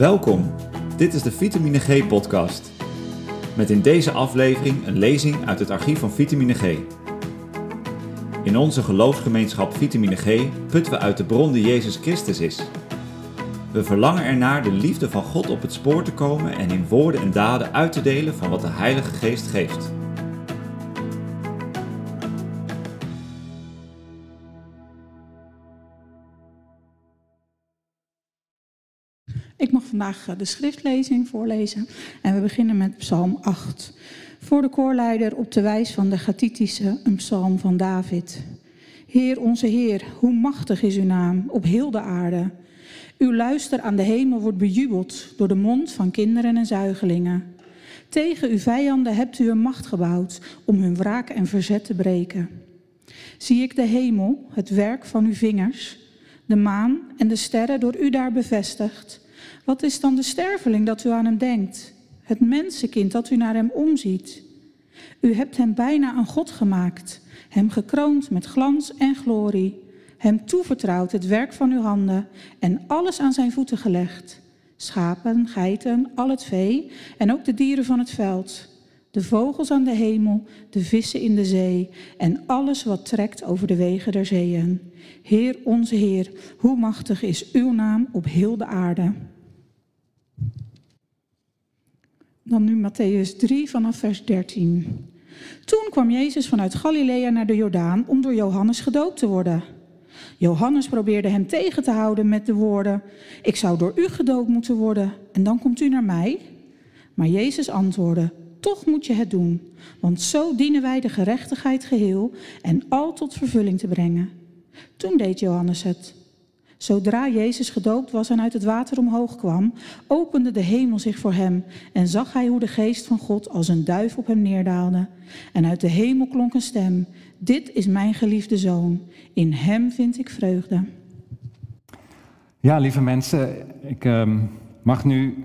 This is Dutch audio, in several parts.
Welkom, dit is de Vitamine G podcast. Met in deze aflevering een lezing uit het archief van Vitamine G. In onze geloofsgemeenschap Vitamine G putten we uit de bron die Jezus Christus is. We verlangen ernaar de liefde van God op het spoor te komen en in woorden en daden uit te delen van wat de Heilige Geest geeft. Vandaag eh, de schriftlezing voorlezen en we beginnen met Psalm 8. Voor de koorleider op de wijs van de Gathitische, een psalm van David. Heer onze Heer, hoe machtig is uw naam op heel de aarde. Uw luister aan de hemel wordt bejubeld door de mond van kinderen en zuigelingen. Tegen uw vijanden hebt u een macht gebouwd om hun wraak en verzet te breken. Zie ik de hemel, het werk van uw vingers, de maan en de sterren door u daar bevestigd. Wat is dan de sterveling dat u aan hem denkt? Het mensenkind dat u naar hem omziet. U hebt hem bijna een God gemaakt, hem gekroond met glans en glorie, hem toevertrouwd het werk van uw handen en alles aan zijn voeten gelegd. Schapen, geiten, al het vee en ook de dieren van het veld. De vogels aan de hemel, de vissen in de zee en alles wat trekt over de wegen der zeeën. Heer onze Heer, hoe machtig is uw naam op heel de aarde. Dan nu Matthäus 3 vanaf vers 13. Toen kwam Jezus vanuit Galilea naar de Jordaan om door Johannes gedoopt te worden. Johannes probeerde hem tegen te houden met de woorden: Ik zou door u gedoopt moeten worden en dan komt u naar mij. Maar Jezus antwoordde: Toch moet je het doen, want zo dienen wij de gerechtigheid geheel en al tot vervulling te brengen. Toen deed Johannes het. Zodra Jezus gedoopt was en uit het water omhoog kwam, opende de hemel zich voor hem en zag hij hoe de geest van God als een duif op hem neerdaalde. En uit de hemel klonk een stem: Dit is mijn geliefde zoon, in hem vind ik vreugde. Ja, lieve mensen, ik uh, mag nu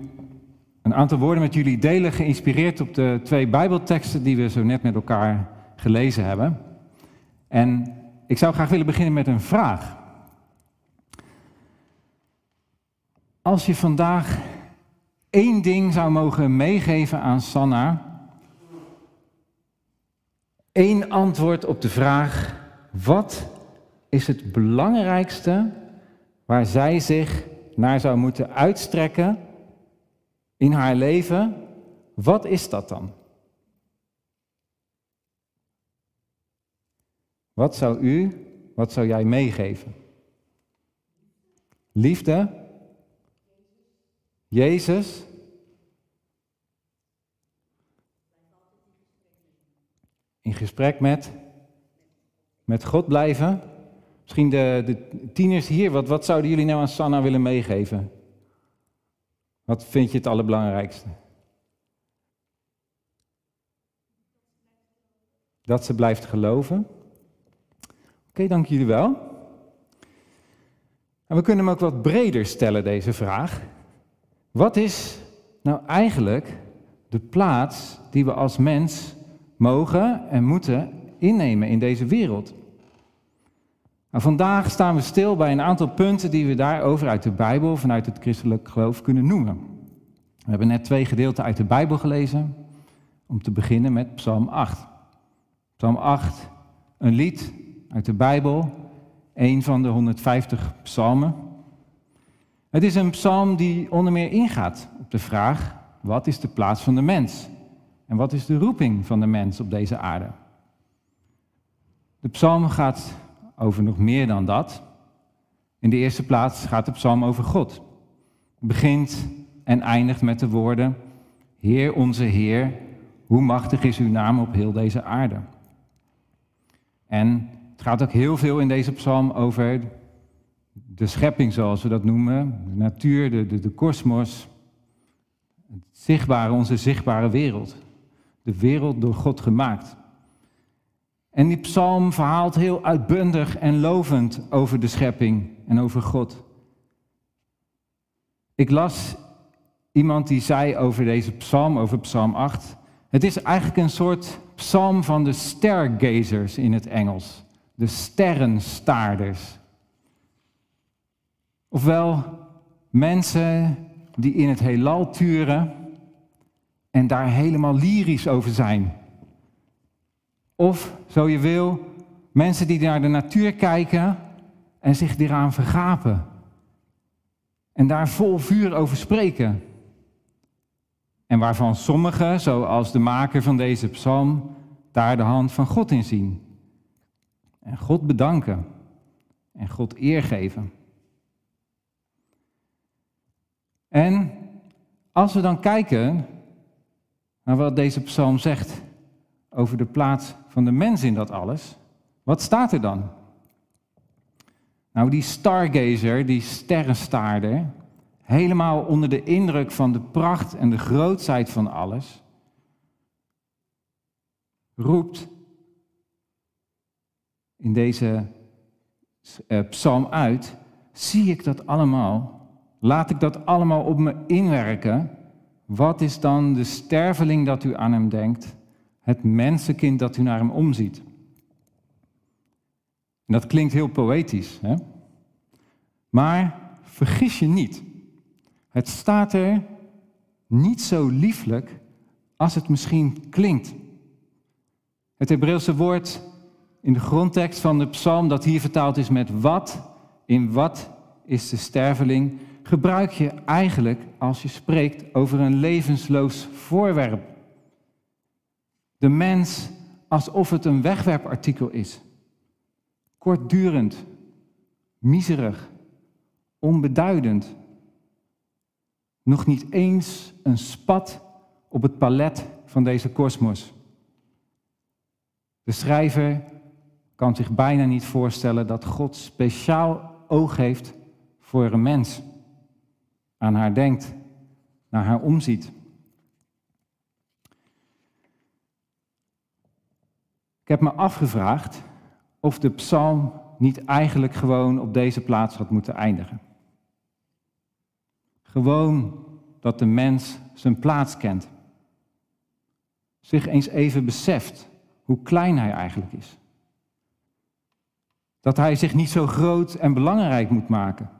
een aantal woorden met jullie delen, geïnspireerd op de twee Bijbelteksten die we zo net met elkaar gelezen hebben. En ik zou graag willen beginnen met een vraag. Als je vandaag één ding zou mogen meegeven aan Sanna, één antwoord op de vraag: wat is het belangrijkste waar zij zich naar zou moeten uitstrekken in haar leven? Wat is dat dan? Wat zou u, wat zou jij meegeven? Liefde? Jezus. In gesprek met, met God blijven. Misschien de, de tieners hier, wat, wat zouden jullie nou aan Sanna willen meegeven? Wat vind je het allerbelangrijkste? Dat ze blijft geloven. Oké, dank jullie wel. En we kunnen hem ook wat breder stellen, deze vraag. Wat is nou eigenlijk de plaats die we als mens mogen en moeten innemen in deze wereld? Vandaag staan we stil bij een aantal punten die we daarover uit de Bijbel, vanuit het christelijk geloof, kunnen noemen. We hebben net twee gedeelten uit de Bijbel gelezen, om te beginnen met Psalm 8. Psalm 8, een lied uit de Bijbel, een van de 150 psalmen. Het is een psalm die onder meer ingaat op de vraag: wat is de plaats van de mens? En wat is de roeping van de mens op deze aarde? De psalm gaat over nog meer dan dat. In de eerste plaats gaat de psalm over God. Het begint en eindigt met de woorden: Heer onze Heer, hoe machtig is uw naam op heel deze aarde? En het gaat ook heel veel in deze psalm over de schepping, zoals we dat noemen, de natuur, de, de, de kosmos, het zichtbare, onze zichtbare wereld. De wereld door God gemaakt. En die psalm verhaalt heel uitbundig en lovend over de schepping en over God. Ik las iemand die zei over deze psalm, over psalm 8, het is eigenlijk een soort psalm van de stargazers in het Engels, de sterrenstaarders. Ofwel mensen die in het heelal turen en daar helemaal lyrisch over zijn. Of, zo je wil, mensen die naar de natuur kijken en zich eraan vergapen. En daar vol vuur over spreken. En waarvan sommigen, zoals de maker van deze psalm, daar de hand van God in zien. En God bedanken. En God eer geven. En als we dan kijken naar wat deze psalm zegt over de plaats van de mens in dat alles, wat staat er dan? Nou, die stargazer, die sterrenstaarder, helemaal onder de indruk van de pracht en de grootsheid van alles, roept in deze eh, psalm uit, zie ik dat allemaal, laat ik dat allemaal op me inwerken, wat is dan de sterveling dat u aan hem denkt, het mensenkind dat u naar hem omziet? En dat klinkt heel poëtisch, hè? maar vergis je niet. Het staat er niet zo lieflijk als het misschien klinkt. Het Hebreeuwse woord in de grondtekst van de psalm, dat hier vertaald is met wat, in wat is de sterveling, gebruik je eigenlijk als je spreekt over een levensloos voorwerp. De mens alsof het een wegwerpartikel is. Kortdurend, miserig, onbeduidend. Nog niet eens een spat op het palet van deze kosmos. De schrijver kan zich bijna niet voorstellen dat God speciaal oog heeft voor een mens. Aan haar denkt, naar haar omziet. Ik heb me afgevraagd of de psalm niet eigenlijk gewoon op deze plaats had moeten eindigen. Gewoon dat de mens zijn plaats kent. Zich eens even beseft hoe klein hij eigenlijk is. Dat hij zich niet zo groot en belangrijk moet maken.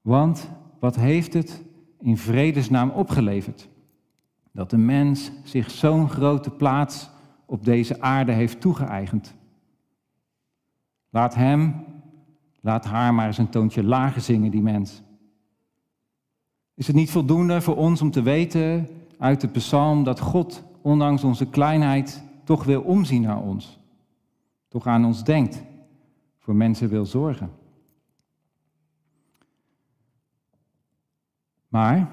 Want wat heeft het in vredesnaam opgeleverd? Dat de mens zich zo'n grote plaats op deze aarde heeft toegeëigend. Laat hem, laat haar maar eens een toontje lager zingen, die mens. Is het niet voldoende voor ons om te weten uit de psalm dat God, ondanks onze kleinheid, toch wil omzien naar ons? Toch aan ons denkt, voor mensen wil zorgen? Maar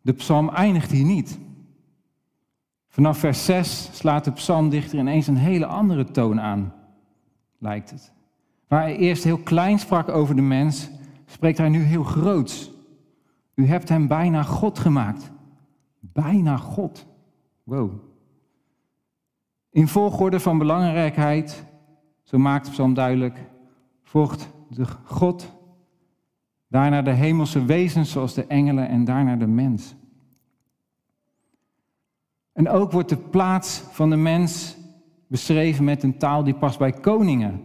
de psalm eindigt hier niet. Vanaf vers 6 slaat de psalmdichter ineens een hele andere toon aan, lijkt het. Waar hij eerst heel klein sprak over de mens, spreekt hij nu heel groots. U hebt hem bijna God gemaakt. Bijna God. Wow. In volgorde van belangrijkheid, zo maakt psalm duidelijk, volgt de God, daarna de hemelse wezens zoals de engelen en daarna de mens. En ook wordt de plaats van de mens beschreven met een taal die past bij koningen.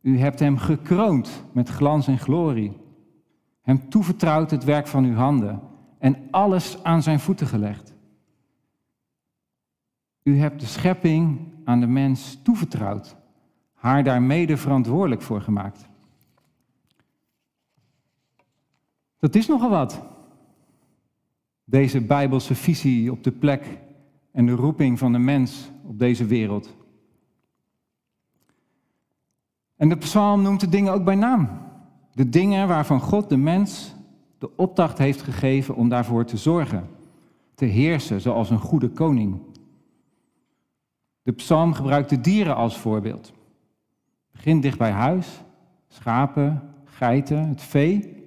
U hebt hem gekroond met glans en glorie. Hem toevertrouwd het werk van uw handen en alles aan zijn voeten gelegd. U hebt de schepping aan de mens toevertrouwd, haar daar mede verantwoordelijk voor gemaakt. Dat is nogal wat. Deze bijbelse visie op de plek en de roeping van de mens op deze wereld. En de psalm noemt de dingen ook bij naam. De dingen waarvan God de mens de opdracht heeft gegeven om daarvoor te zorgen, te heersen zoals een goede koning. De psalm gebruikt de dieren als voorbeeld. Begin dicht bij huis, schapen, geiten, het vee,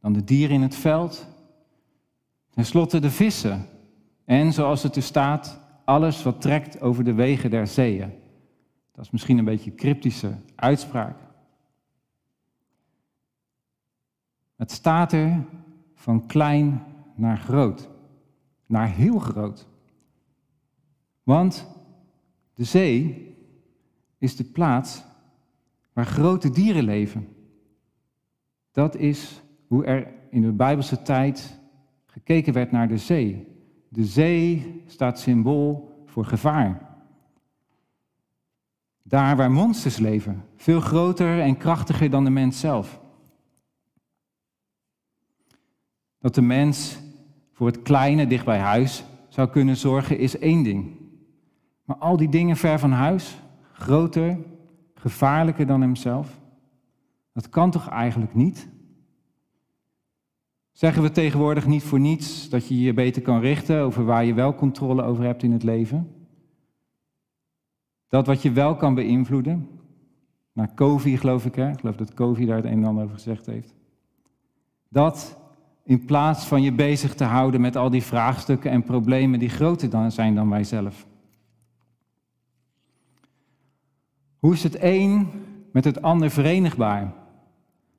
dan de dieren in het veld, ten slotte de vissen, en zoals het er staat, alles wat trekt over de wegen der zeeën. Dat is misschien een beetje een cryptische uitspraak. Het staat er van klein naar groot, naar heel groot. Want de zee is de plaats waar grote dieren leven. Dat is hoe er in de Bijbelse tijd gekeken werd naar de zee. De zee staat symbool voor gevaar. Daar waar monsters leven, veel groter en krachtiger dan de mens zelf. Dat de mens voor het kleine dicht bij huis zou kunnen zorgen is één ding. Maar al die dingen ver van huis, groter, gevaarlijker dan hemzelf, dat kan toch eigenlijk niet? Zeggen we tegenwoordig niet voor niets dat je je beter kan richten over waar je wel controle over hebt in het leven? Dat wat je wel kan beïnvloeden. Naar Covey geloof ik, hè? Ik geloof dat Covey daar het een en ander over gezegd heeft. Dat in plaats van je bezig te houden met al die vraagstukken en problemen die groter dan zijn dan wij zelf. Hoe is het een met het ander verenigbaar?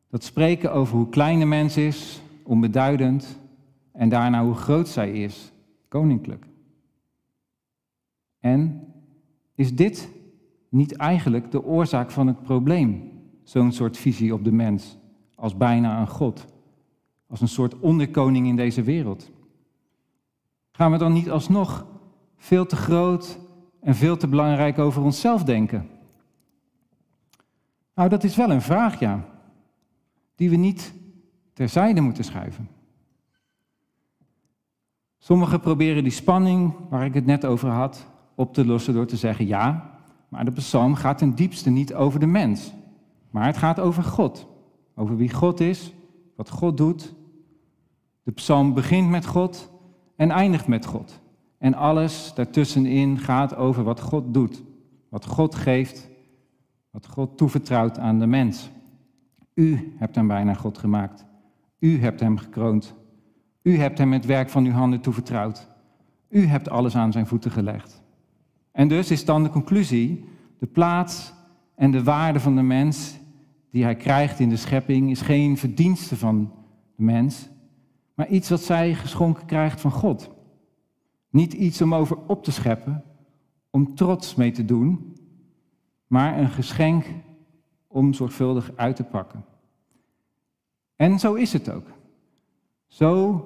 Dat spreken over hoe klein de mens is, onbeduidend, en daarna hoe groot zij is, koninklijk. En is dit niet eigenlijk de oorzaak van het probleem, zo'n soort visie op de mens, als bijna een God, als een soort onderkoning in deze wereld? Gaan we dan niet alsnog veel te groot en veel te belangrijk over onszelf denken? Nou, dat is wel een vraag, ja, die we niet terzijde moeten schuiven. Sommigen proberen die spanning waar ik het net over had op te lossen door te zeggen ja, maar de psalm gaat ten diepste niet over de mens, maar het gaat over God. Over wie God is, wat God doet. De psalm begint met God en eindigt met God. En alles daartussenin gaat over wat God doet, wat God geeft, wat God toevertrouwt aan de mens. U hebt hem bijna God gemaakt. U hebt hem gekroond. U hebt hem het werk van uw handen toevertrouwd. U hebt alles aan zijn voeten gelegd. En dus is dan de conclusie, de plaats en de waarde van de mens die hij krijgt in de schepping is geen verdienste van de mens, maar iets wat zij geschonken krijgt van God. Niet iets om over op te scheppen, om trots mee te doen, maar een geschenk om zorgvuldig uit te pakken. En zo is het ook. Zo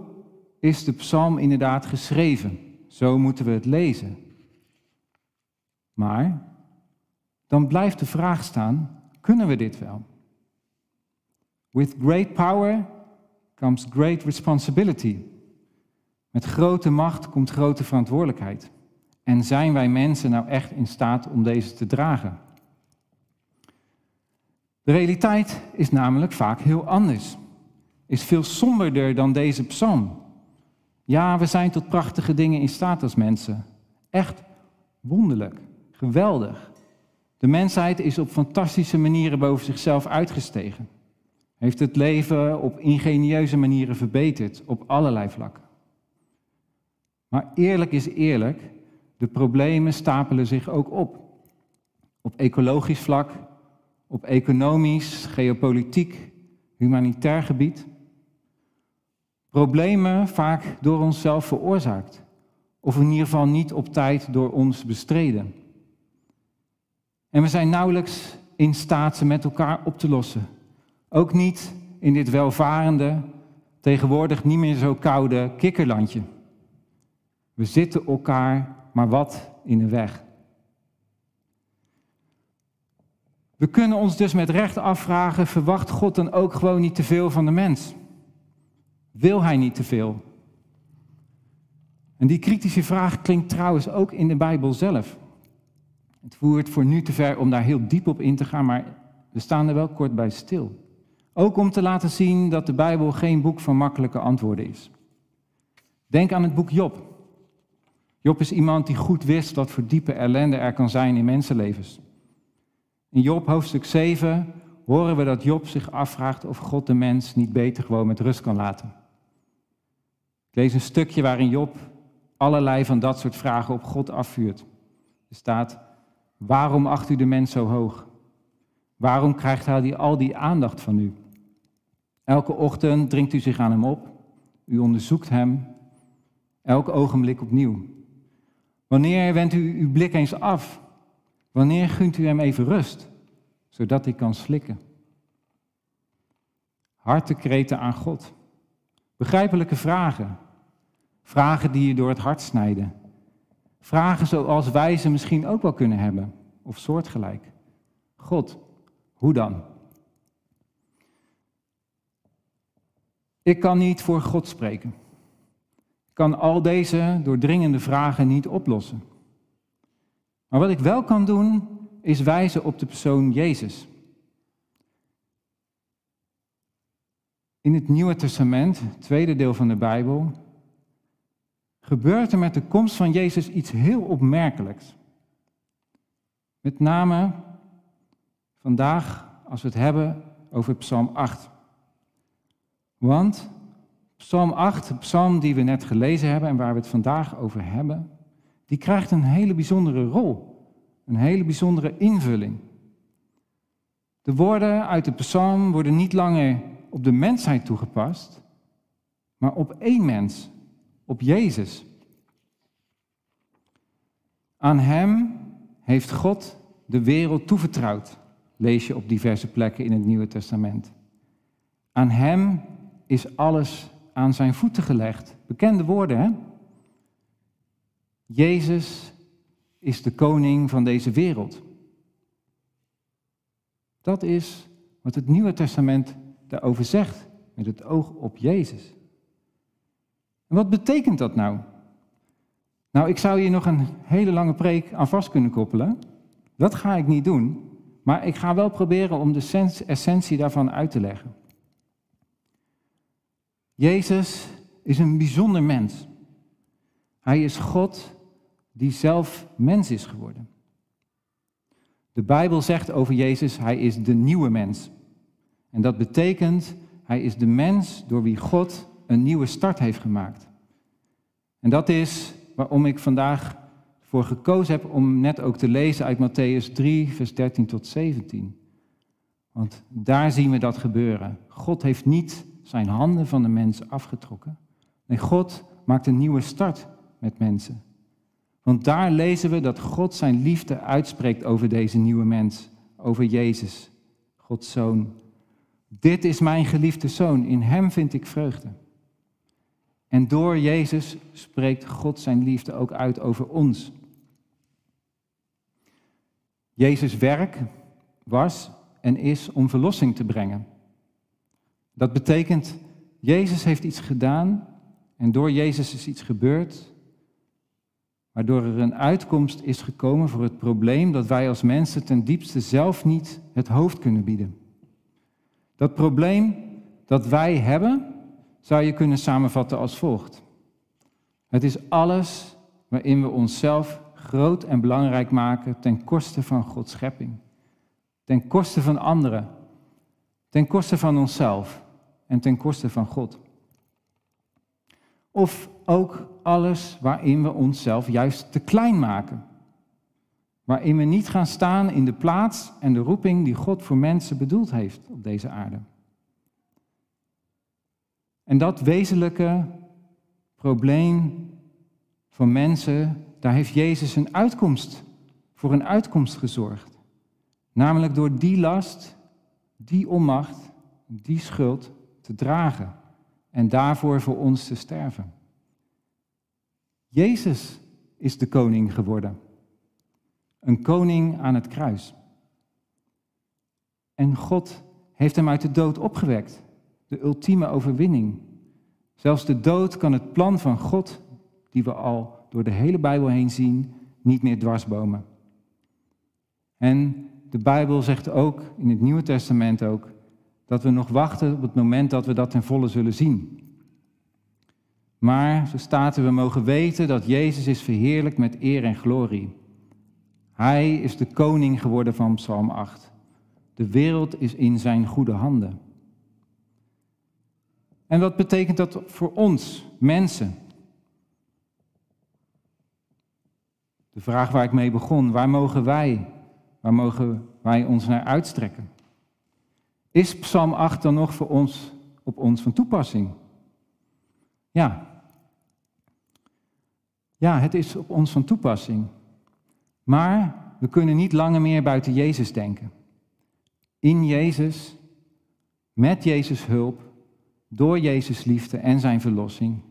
is de psalm inderdaad geschreven. Zo moeten we het lezen. Maar dan blijft de vraag staan, kunnen we dit wel? With great power comes great responsibility. Met grote macht komt grote verantwoordelijkheid. En zijn wij mensen nou echt in staat om deze te dragen? De realiteit is namelijk vaak heel anders. Is veel somberder dan deze psalm. Ja, we zijn tot prachtige dingen in staat als mensen. Echt wonderlijk, geweldig. De mensheid is op fantastische manieren boven zichzelf uitgestegen. Heeft het leven op ingenieuze manieren verbeterd op allerlei vlakken. Maar eerlijk is eerlijk, de problemen stapelen zich ook op. Op ecologisch vlak, op economisch, geopolitiek, humanitair gebied. Problemen vaak door onszelf veroorzaakt, of in ieder geval niet op tijd door ons bestreden. En we zijn nauwelijks in staat ze met elkaar op te lossen. Ook niet in dit welvarende, tegenwoordig niet meer zo koude kikkerlandje. We zitten elkaar maar wat in de weg. We kunnen ons dus met recht afvragen, verwacht God dan ook gewoon niet te veel van de mens? Wil hij niet te veel? En die kritische vraag klinkt trouwens ook in de Bijbel zelf. Het voert voor nu te ver om daar heel diep op in te gaan, maar we staan er wel kort bij stil. Ook om te laten zien dat de Bijbel geen boek van makkelijke antwoorden is. Denk aan het boek Job. Job is iemand die goed wist wat voor diepe ellende er kan zijn in mensenlevens. In Job hoofdstuk 7 horen we dat Job zich afvraagt of God de mens niet beter gewoon met rust kan laten. Ik lees een stukje waarin Job allerlei van dat soort vragen op God afvuurt. Er staat, waarom acht u de mens zo hoog? Waarom krijgt hij al die aandacht van u? Elke ochtend dringt u zich aan hem op, u onderzoekt hem, elk ogenblik opnieuw. Wanneer wendt u uw blik eens af? Wanneer gunt u hem even rust, zodat hij kan slikken? Hartekreten aan God. Begrijpelijke vragen. Vragen die je door het hart snijden. Vragen zoals wij ze misschien ook wel kunnen hebben, of soortgelijk. God, hoe dan? Ik kan niet voor God spreken. Ik kan al deze doordringende vragen niet oplossen. Maar wat ik wel kan doen, is wijzen op de persoon Jezus. In het Nieuwe Testament, tweede deel van de Bijbel, gebeurt er met de komst van Jezus iets heel opmerkelijks. Met name vandaag als we het hebben over Psalm 8. Want Psalm 8, de psalm die we net gelezen hebben en waar we het vandaag over hebben, die krijgt een hele bijzondere rol, een hele bijzondere invulling. De woorden uit de psalm worden niet langer op de mensheid toegepast, maar op één mens, op Jezus. Aan Hem heeft God de wereld toevertrouwd, lees je op diverse plekken in het Nieuwe Testament. Aan Hem is alles aan zijn voeten gelegd. Bekende woorden, hè? Jezus is de koning van deze wereld. Dat is wat het Nieuwe Testament daarover zegt, met het oog op Jezus. En wat betekent dat nou? Nou, ik zou hier nog een hele lange preek aan vast kunnen koppelen. Dat ga ik niet doen, maar ik ga wel proberen om de essentie daarvan uit te leggen. Jezus is een bijzonder mens. Hij is God die zelf mens is geworden. De Bijbel zegt over Jezus, hij is de nieuwe mens. En dat betekent, hij is de mens door wie God een nieuwe start heeft gemaakt. En dat is waarom ik vandaag voor gekozen heb om net ook te lezen uit Matthäus 3, vers 13 tot 17. Want daar zien we dat gebeuren. God heeft niet zijn handen van de mens afgetrokken. Nee, God maakt een nieuwe start met mensen. Want daar lezen we dat God zijn liefde uitspreekt over deze nieuwe mens, over Jezus, Gods zoon. Dit is mijn geliefde zoon, in hem vind ik vreugde. En door Jezus spreekt God zijn liefde ook uit over ons. Jezus' werk was en is om verlossing te brengen. Dat betekent, Jezus heeft iets gedaan en door Jezus is iets gebeurd, waardoor er een uitkomst is gekomen voor het probleem dat wij als mensen ten diepste zelf niet het hoofd kunnen bieden. Dat probleem dat wij hebben, zou je kunnen samenvatten als volgt. Het is alles waarin we onszelf groot en belangrijk maken ten koste van Gods schepping, ten koste van anderen, ten koste van onszelf en ten koste van God. Of ook alles waarin we onszelf juist te klein maken. Waarin we niet gaan staan in de plaats en de roeping die God voor mensen bedoeld heeft op deze aarde. En dat wezenlijke probleem van mensen, daar heeft Jezus een uitkomst, voor een uitkomst gezorgd. Namelijk door die last, die onmacht, die schuld te dragen en daarvoor voor ons te sterven. Jezus is de koning geworden. Een koning aan het kruis. En God heeft hem uit de dood opgewekt de ultieme overwinning. Zelfs de dood kan het plan van God, die we al door de hele Bijbel heen zien, niet meer dwarsbomen. En de Bijbel zegt ook, in het Nieuwe Testament ook, dat we nog wachten op het moment dat we dat ten volle zullen zien. Maar, zo staat er, we mogen weten dat Jezus is verheerlijk met eer en glorie. Hij is de koning geworden van Psalm 8. De wereld is in zijn goede handen. En wat betekent dat voor ons, mensen? De vraag waar ik mee begon, waar mogen wij, waar mogen wij ons naar uitstrekken? Is Psalm 8 dan nog voor ons, op ons van toepassing? Ja. Ja, het is op ons van toepassing. Maar we kunnen niet langer meer buiten Jezus denken. In Jezus, met Jezus hulp, door Jezus' liefde en zijn verlossing.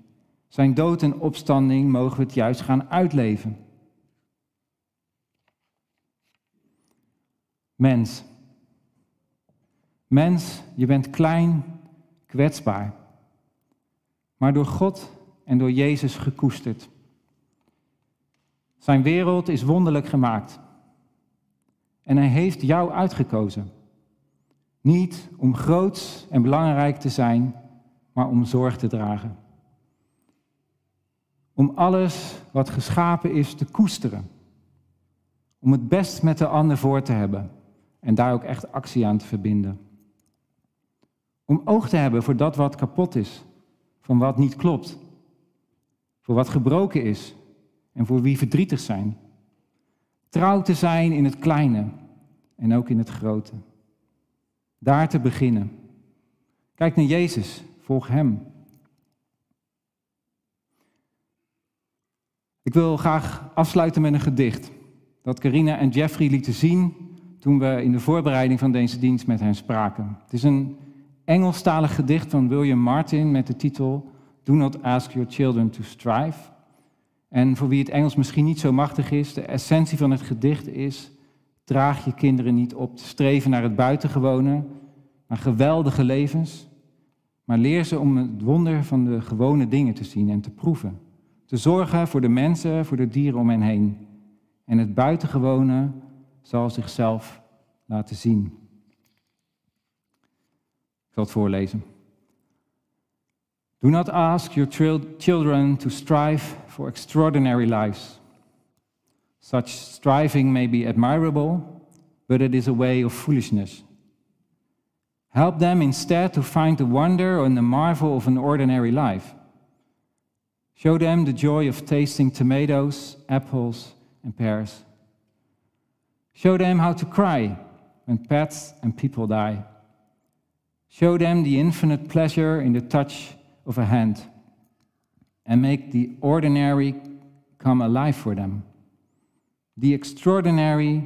Zijn dood en opstanding mogen we het juist gaan uitleven. Mens. Mens, je bent klein, kwetsbaar, maar door God en door Jezus gekoesterd. Zijn wereld is wonderlijk gemaakt. En hij heeft jou uitgekozen. Niet om groot en belangrijk te zijn, maar om zorg te dragen. Om alles wat geschapen is te koesteren. Om het best met de ander voor te hebben en daar ook echt actie aan te verbinden. Om oog te hebben voor dat wat kapot is, van wat niet klopt, voor wat gebroken is en voor wie verdrietig zijn. Trouw te zijn in het kleine en ook in het grote. Daar te beginnen. Kijk naar Jezus, volg Hem. Ik wil graag afsluiten met een gedicht dat Carina en Jeffrey lieten zien toen we in de voorbereiding van deze dienst met hen spraken. Het is een Engelstalig gedicht van William Martin met de titel Do not ask your children to strive. En voor wie het Engels misschien niet zo machtig is, de essentie van het gedicht is: draag je kinderen niet op te streven naar het buitengewone, naar geweldige levens, maar leer ze om het wonder van de gewone dingen te zien en te proeven. Te zorgen voor de mensen, voor de dieren om hen heen. En het buitengewone zal zichzelf laten zien. Ik zal het voorlezen. Do not ask your children to strive for extraordinary lives. Such striving may be admirable, but it is a way of foolishness. Help them instead to find the wonder and the marvel of an ordinary life. Show them the joy of tasting tomatoes, apples, and pears. Show them how to cry when pets and people die. Show them the infinite pleasure in the touch of a hand and make the ordinary come alive for them. The extraordinary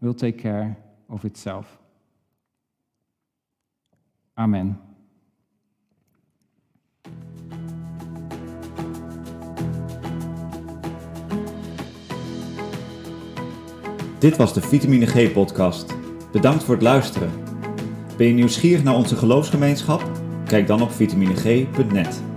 will take care of itself. Amen. Dit was de Vitamine G podcast. Bedankt voor het luisteren. Ben je nieuwsgierig naar onze geloofsgemeenschap? Kijk dan op vitamineg.net.